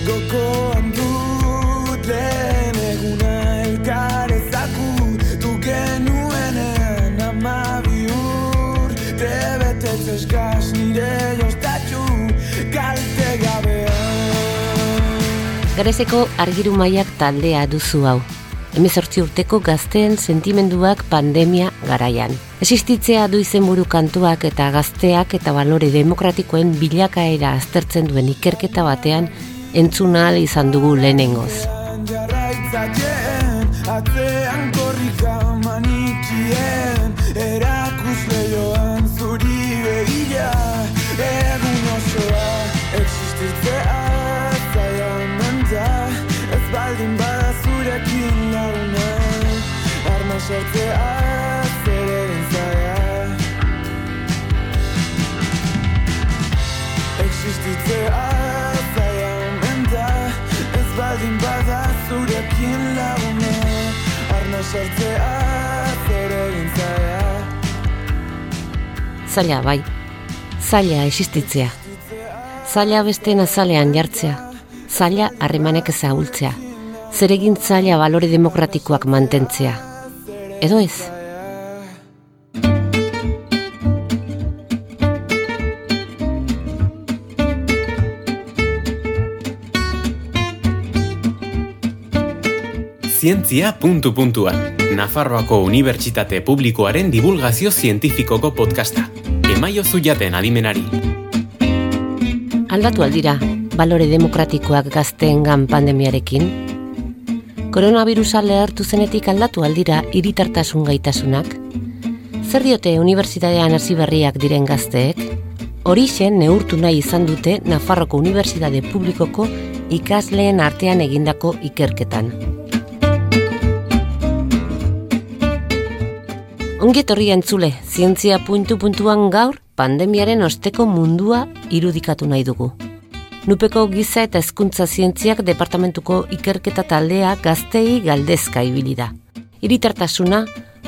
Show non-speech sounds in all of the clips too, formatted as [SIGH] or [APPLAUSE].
Gokoan dut lehen eguna elkar ezakutu genuenean amabi urte betetzez gaz nire joztatxu kalte gabean Garezeko argiru maiak taldea duzu hau. Hemezortzi urteko gazteen sentimenduak pandemia garaian. Existitzea du izenburu kantuak eta gazteak eta balore demokratikoen bilakaera aztertzen duen ikerketa batean entzuna izan dugu lehenengoz. atzean korrika manikien erakusle joan zuri begia egun osoa existitzea zaila omen da ez baldin bada zurekin laguna arma existitzea zurekin laguna arna sartzea zer egin zaila bai, zaila existitzea. Zaila besteen azalean jartzea. Zaila harremanek ezagultzea. Zeregin zaila balore demokratikoak mantentzea. Edo ez? Zientzia puntu puntuan. Nafarroako Unibertsitate Publikoaren divulgazio zientifikoko podcasta. Emaio zuiaten adimenari. Aldatu aldira, balore demokratikoak gazteengan pandemiarekin? Koronavirusa lehartu zenetik aldatu aldira hiritartasun gaitasunak? Zer diote unibertsitatean hasi berriak diren gazteek? Horixe neurtu nahi izan dute Nafarroko Unibertsitate Publikoko ikasleen artean egindako ikerketan. Ongi etorri entzule, zientzia puntu puntuan gaur pandemiaren osteko mundua irudikatu nahi dugu. Nupeko giza eta hezkuntza zientziak departamentuko ikerketa taldea gaztei galdezka ibili da. Hiritartasuna,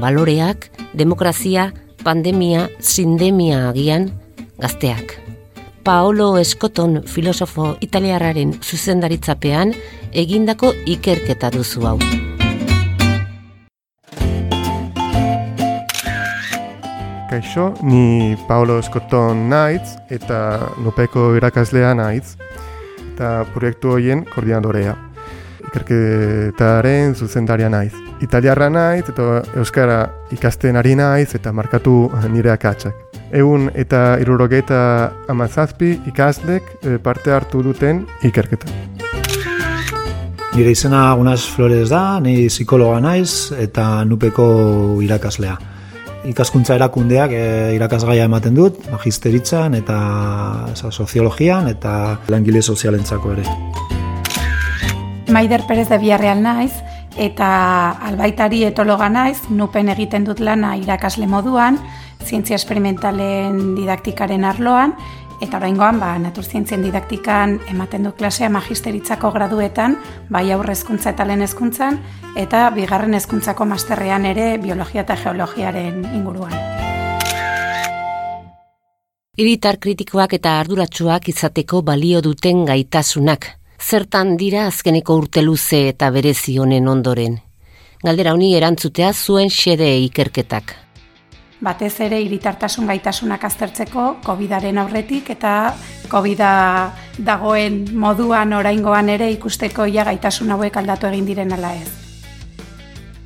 baloreak, demokrazia, pandemia, sindemia agian, gazteak. Paolo Escoton filosofo italiarraren zuzendaritzapean egindako ikerketa duzu hau. Kaixo, ni Paolo Escoton naiz eta nupeko irakaslea naiz eta proiektu horien koordinadorea. Ikerketaren zuzendaria naiz. Italiarra naiz eta Euskara ikasten ari naiz eta markatu nire akatsak. Egun eta irurogeita amazazpi ikaslek eh, parte hartu duten ikerketa. Nire izena Agunas Flores da, ni psikologa naiz eta nupeko irakaslea. Ikaskuntza erakundeak e, irakasgaia ematen dut, magisteritzan eta sa, soziologian eta langile sozialentzako ere. Maider Perez de Villarreal naiz, eta albaitari etologa naiz, nupen egiten dut lana irakasle moduan, zientzia esperimentalen didaktikaren arloan, eta oraingoan ba, naturzientzien didaktikan ematen du klasea magisteritzako graduetan, bai aurrezkuntza eta lehen hezkuntzan, eta bigarren hezkuntzako masterrean ere biologia eta geologiaren inguruan. Hiritar kritikoak eta arduratsuak izateko balio duten gaitasunak. Zertan dira azkeneko urte luze eta berezi honen ondoren. Galdera honi erantzutea zuen xede ikerketak. Batez ere hiritartasun gaitasunak aztertzeko COVIDaren aurretik eta COVIDa dagoen moduan oraingoan ere ikusteko ja gaitasun hauek aldatu egin diren ala ez.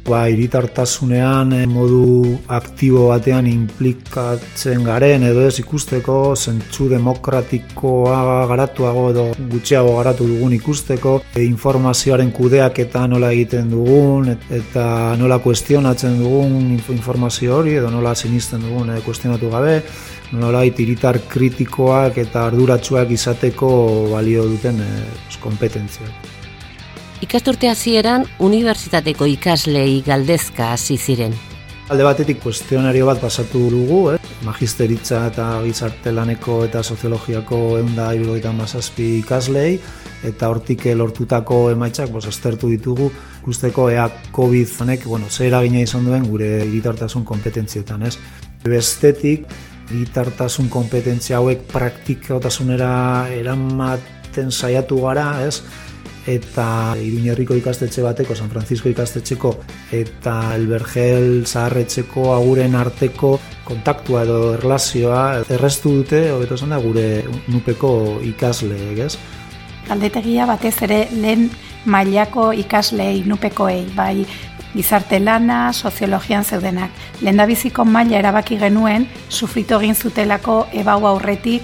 Ba, iritartasunean eh, modu aktibo batean implikatzen garen edo ez ikusteko, zentsu demokratikoa garatuago edo gutxiago garatu dugun ikusteko, e, informazioaren kudeak eta nola egiten dugun et- eta nola kuestionatzen dugun inf- informazio hori edo nola sinisten dugun e, kuestionatu gabe, nola iritar kritikoak eta arduratsuak izateko balio duten e, kompetentziak. Ikasturte hasieran unibertsitateko ikaslei galdezka hasi ziren. Alde batetik kuestionario bat pasatu dugu, eh? magisteritza eta gizarte laneko eta soziologiako eunda irurogeita mazazpi ikaslei, eta hortik lortutako emaitzak bos, aztertu ditugu ikusteko ea COVID honek, bueno, zer eragina izan duen gure hiritartasun kompetentzietan, ez? Bestetik, hiritartasun kompetentzia hauek praktikotasunera egiten saiatu gara, ez? Eta Iruñerriko ikastetxe bateko, San Francisco ikastetxeko eta Elbergel zaharretxeko aguren arteko kontaktua edo erlazioa errestu dute, hobeto esan da, gure nupeko ikasle, ez? Galdetegia batez ere lehen mailako ikaslei nupekoei, bai gizarte lana, soziologian zeudenak. Lehen maila erabaki genuen, sufrito egin zutelako ebau aurretik,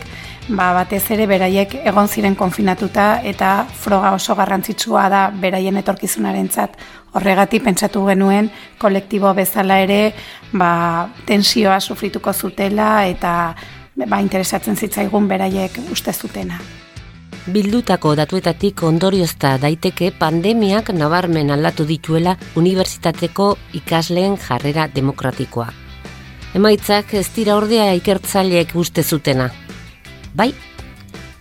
ba, batez ere beraiek egon ziren konfinatuta eta froga oso garrantzitsua da beraien etorkizunarentzat. Horregatik pentsatu genuen kolektibo bezala ere ba, tensioa sufrituko zutela eta ba, interesatzen zitzaigun beraiek uste zutena. Bildutako datuetatik ondoriozta daiteke pandemiak nabarmen aldatu dituela unibertsitateko ikasleen jarrera demokratikoa. Emaitzak ez dira ordea ikertzaileek uste zutena, Bai,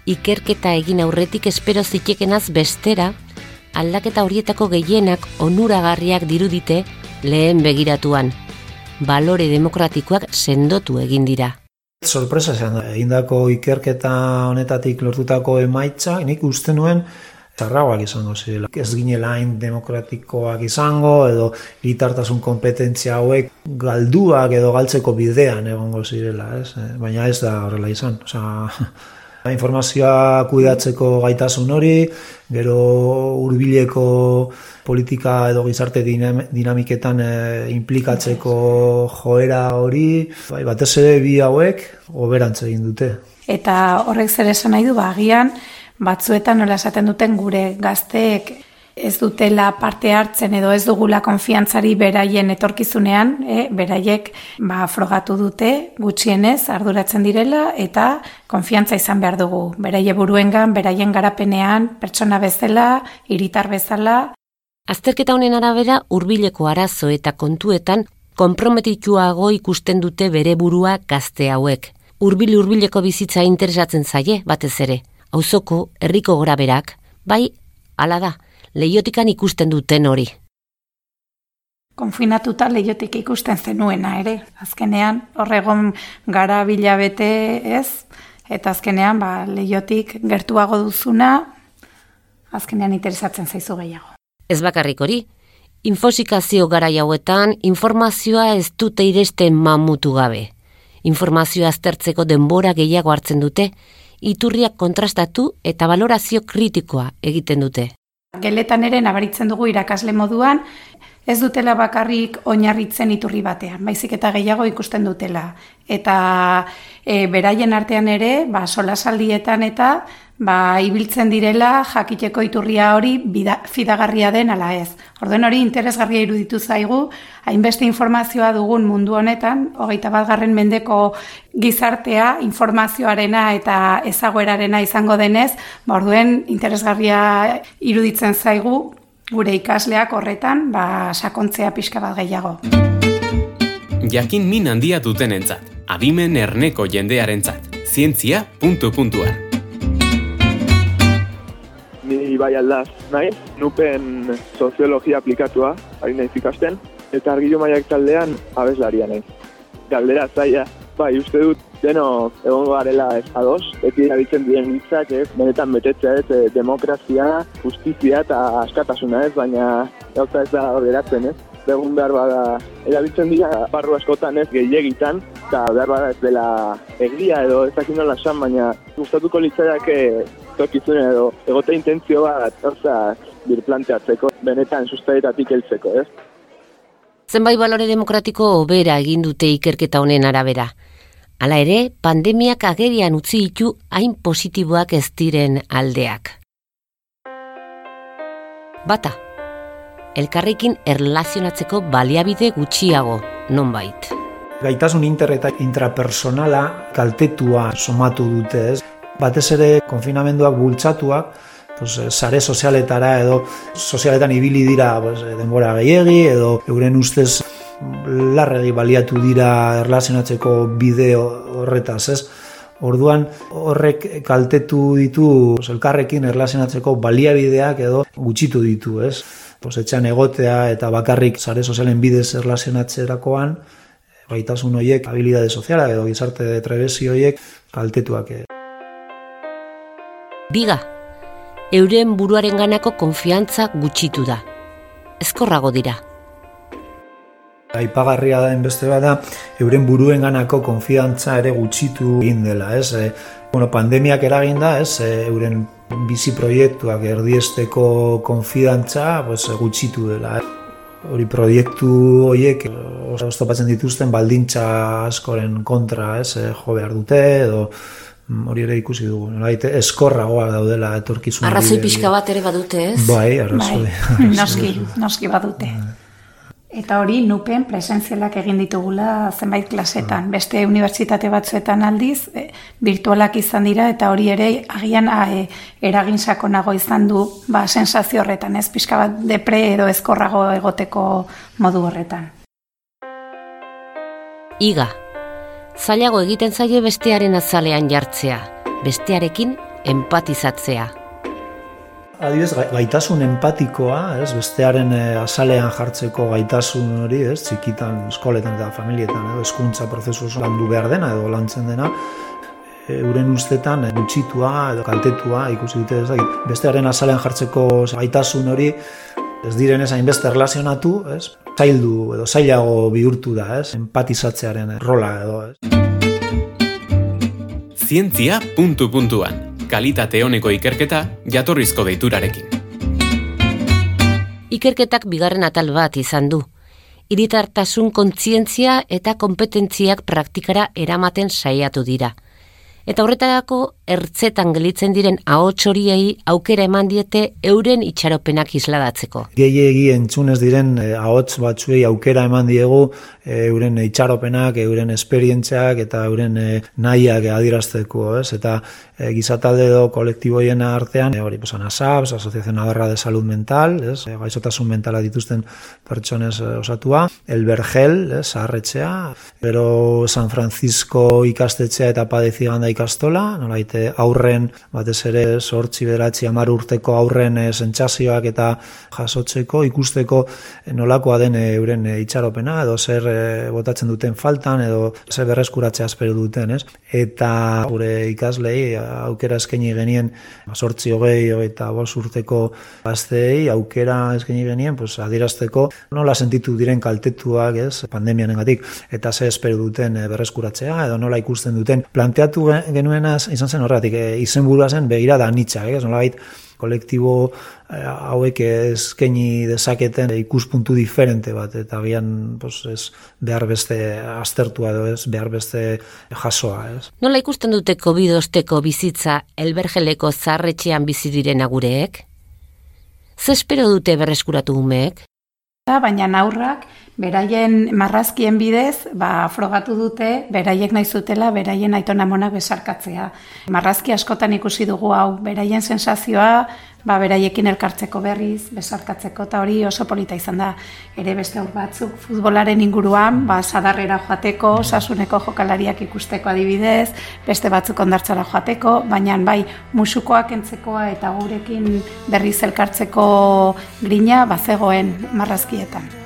ikerketa egin aurretik espero zitekenaz bestera, aldaketa horietako gehienak onuragarriak dirudite lehen begiratuan. Balore demokratikoak sendotu egin dira. Sorpresa zen, egindako ikerketa honetatik lortutako emaitza, nik uste nuen zarragoak izango zirela. Ez ginela hain demokratikoak izango, edo gitartasun kompetentzia hauek galduak edo galtzeko bidean egongo zirela, ez? Eh, baina ez da horrela izan. Osa, [LAUGHS] informazioa kuidatzeko gaitasun hori, gero hurbileko politika edo gizarte dinamiketan e, implikatzeko joera hori, bai, batez ere bi hauek oberantz egin dute. Eta horrek zer esan nahi du, ba, agian, batzuetan nola esaten duten gure gazteek ez dutela parte hartzen edo ez dugula konfiantzari beraien etorkizunean, e, beraiek ba, frogatu dute gutxienez arduratzen direla eta konfiantza izan behar dugu. Beraie buruengan, beraien garapenean, pertsona bezala, hiritar bezala. Azterketa honen arabera hurbileko arazo eta kontuetan konprometituago ikusten dute bere burua gazte hauek. Hurbil hurbileko bizitza interesatzen zaie batez ere auzoko herriko gora berak, bai, ala da, leiotikan ikusten duten hori. Konfinatuta leiotik ikusten zenuena ere. Azkenean, horregon gara bilabete ez, eta azkenean, ba, leiotik gertuago duzuna, azkenean interesatzen zaizu gehiago. Ez bakarrik hori, infosikazio gara jauetan, informazioa ez dute iresten mamutu gabe. Informazioa aztertzeko denbora gehiago hartzen dute, iturriak kontrastatu eta valorazio kritikoa egiten dute. Geletan ere nabaritzen dugu irakasle moduan, ez dutela bakarrik oinarritzen iturri batean, baizik eta gehiago ikusten dutela. Eta e, beraien artean ere, ba, solasaldietan eta ba, ibiltzen direla jakiteko iturria hori bida, fidagarria den ala ez. Orden hori interesgarria iruditu zaigu, hainbeste informazioa dugun mundu honetan, hogeita bat garren mendeko gizartea informazioarena eta ezaguerarena izango denez, ba, orduen interesgarria iruditzen zaigu gure ikasleak horretan ba, sakontzea pixka bat gehiago. Jakin min handia duten entzat, adimen erneko jendearentzat, zientzia puntu puntuan bai aldaz nahi, nupen soziologia aplikatua, ari nahi ikasten, eta argilo maiak taldean abeslaria nahi. Galdera zaia, bai, uste dut, deno egongo garela ez ados, beti erabiltzen dien hitzak ez, benetan betetzea ez, eh, demokrazia, justizia eta askatasuna ez, baina gauza ez da hor geratzen ez. Begun behar bada, erabiltzen dira barru askotan ez gehiagitan, eta behar bada ez dela egia edo ez dakit nola esan, baina gustatuko litzaiak tokizune edo egote intentzio bat gauza birplanteatzeko, benetan sustaitatik heltzeko, ez? Zenbait balore demokratiko obera egin dute ikerketa honen arabera. Hala ere, pandemiak agerian utzi ditu hain positiboak ez diren aldeak. Bata, elkarrekin erlazionatzeko baliabide gutxiago, nonbait. Gaitasun inter eta intrapersonala kaltetua somatu dute ez batez ere konfinamenduak bultzatuak, pues, eh, sare sozialetara edo sozialetan ibili dira pues, eh, denbora gehiegi edo euren ustez larregi baliatu dira erlazionatzeko bideo horretaz, ez? Orduan horrek kaltetu ditu pues, elkarrekin erlazionatzeko baliabideak edo gutxitu ditu, ez? Pues, etxan egotea eta bakarrik sare sozialen bidez erlazionatzerakoan gaitasun horiek, habilidade soziala edo gizarte trebesi horiek kaltetuak. Biga, euren buruaren ganako konfiantza gutxitu da. Ezkorrago dira. Aipagarria da beste bada, euren buruen ganako konfiantza ere gutxitu egin dela, ez? E, bueno, pandemiak eragin da, ez? E, euren bizi proiektuak erdiesteko konfidantza pues, gutxitu dela. Hori proiektu horiek oztopatzen dituzten baldintza askoren kontra ez, eh, jo behar dute edo hori ere ikusi dugu. Nolaite eskorragoa daudela etorkizun. Arrazoi pixka bat ere badute ez? Bai, arrazoi. Bai, [LAUGHS] noski, noski badute. Bai. Eta hori nupen presentzialak egin ditugula zenbait klasetan. Beste unibertsitate batzuetan aldiz, e, virtualak izan dira eta hori ere agian a, e, eragin sakonago izan du ba, sensazio horretan, ez pixka bat depre edo ezkorrago egoteko modu horretan. Iga, zailago egiten zaie bestearen azalean jartzea, bestearekin empatizatzea. Adibidez, gaitasun empatikoa, ez, bestearen e, azalean jartzeko gaitasun hori, ez, txikitan, eskoletan eta familietan, edo, eskuntza prozesu landu behar dena, edo lantzen dena, e, uren ustetan, e, gutxitua, edo kaltetua, ikusi dute, ez, bestearen azalean jartzeko gaitasun hori, ez diren ez hainbeste relazionatu, ez, zaildu, edo zailago bihurtu da, ez, empatizatzearen rola, edo, ez. Zientzia puntu puntuan kalitate honeko ikerketa jatorrizko deiturarekin. Ikerketak bigarren atal bat izan du. Iritartasun kontzientzia eta kompetentziak praktikara eramaten saiatu dira. Eta horretarako ertzetan gelitzen diren ahots horiei aukera eman diete euren itxaropenak isladatzeko. Gehiegi entzunez diren eh, ahots batzuei aukera eman diegu eh, euren itxaropenak, euren esperientziak eta euren eh, nahiak adirazteko, ez? Eta e, gizatalde edo kolektiboien artean, hori pues ANASAPS, Asociación Navarra de Salud Mental, ez? E, gaizotasun mentala dituzten pertsonez osatua, El Bergel, ez? Arretxea, pero San Francisco ikastetxea eta padeziganda ikastola, nolaite aurren, batez ere, sortzi beratzi amar urteko aurren e, sentsazioak eta jasotzeko, ikusteko e, nolakoa den e, euren e, itxaropena, edo zer e, botatzen duten faltan, edo zer berreskuratzea espero duten, ez? Eta gure ikaslei aukera eskaini genien, sortzi hogei, eta bos urteko gazteei, aukera eskaini genien, pues, adirazteko nola sentitu diren kaltetuak, ez, pandemianen gatik, eta ze espero duten berreskuratzea, edo nola ikusten duten planteatu genuenaz izan zen horretik, e, izen zen begira da nitsa, ez nola kolektibo e, hauek ezkeni dezaketen ikuspuntu diferente bat, eta gian pues, ez, behar beste aztertua edo ez, behar beste jasoa. Ez. Nola ikusten dute COVID osteko bizitza elbergeleko zarretxean bizi diren agureek? Ze espero dute berreskuratu umeek? Baina aurrak beraien marrazkien bidez, ba, frogatu dute, beraiek nahi zutela, beraien aitona monak besarkatzea. Marrazki askotan ikusi dugu hau, beraien sensazioa, ba, beraiekin elkartzeko berriz, besarkatzeko, eta hori oso polita izan da, ere beste aur batzuk, futbolaren inguruan, ba, sadarrera joateko, sasuneko jokalariak ikusteko adibidez, beste batzuk ondartzara joateko, baina bai, musukoak entzekoa eta gurekin berriz elkartzeko grina, bazegoen marrazkietan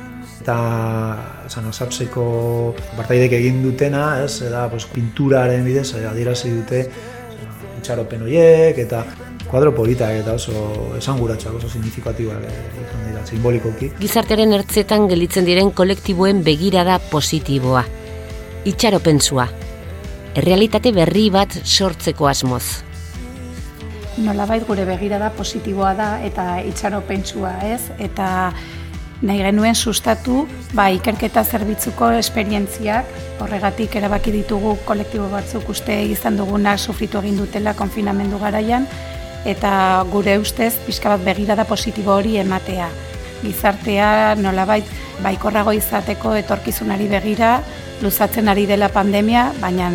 eta San Osapseko bartaidek egin dutena, ez, da, pues, pinturaren bidez, eh, adierazi dute itxaropen horiek, eta kuadro politak eta oso esanguratxoak, oso signifikatiboak egiten dira, simbolikoki. Gizartearen ertzetan gelitzen diren kolektiboen begirada positiboa. Itxaropentsua. Errealitate berri bat sortzeko asmoz. Nolabait gure begirada positiboa da eta itxaropentsua, ez? Eta nahi genuen sustatu ba, ikerketa zerbitzuko esperientziak, horregatik erabaki ditugu kolektibo batzuk uste izan duguna sufritu egin dutela konfinamendu garaian, eta gure ustez pixka bat begirada positibo hori ematea. Gizartea nolabait baikorrago izateko etorkizunari begira, luzatzen ari dela pandemia, baina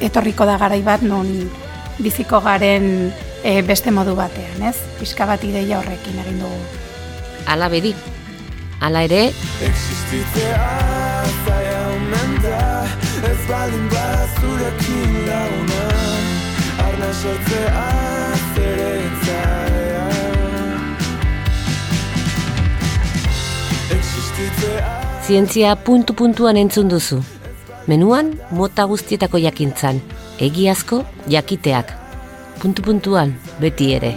etorriko da garai bat non biziko garen e, beste modu batean, ez? Pixka bat ideia horrekin egin dugu. Ala bedi, Hala ere, Ez baldin bazurekin laguna Arna sortzea zere zaila Zientzia puntu-puntuan entzun duzu. Menuan, mota guztietako jakintzan. Egiazko, jakiteak. Puntu-puntuan, beti ere.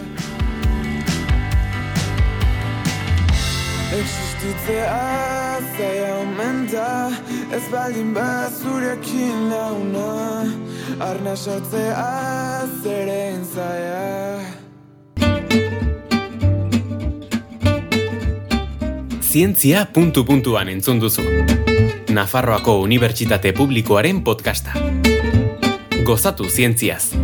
Existitzea zaila omen da Ez baldin bat zurekin launa Arna sortzea zerein zaila Zientzia puntu puntuan entzun duzu. Nafarroako Unibertsitate Publikoaren podcasta. Gozatu zientziaz.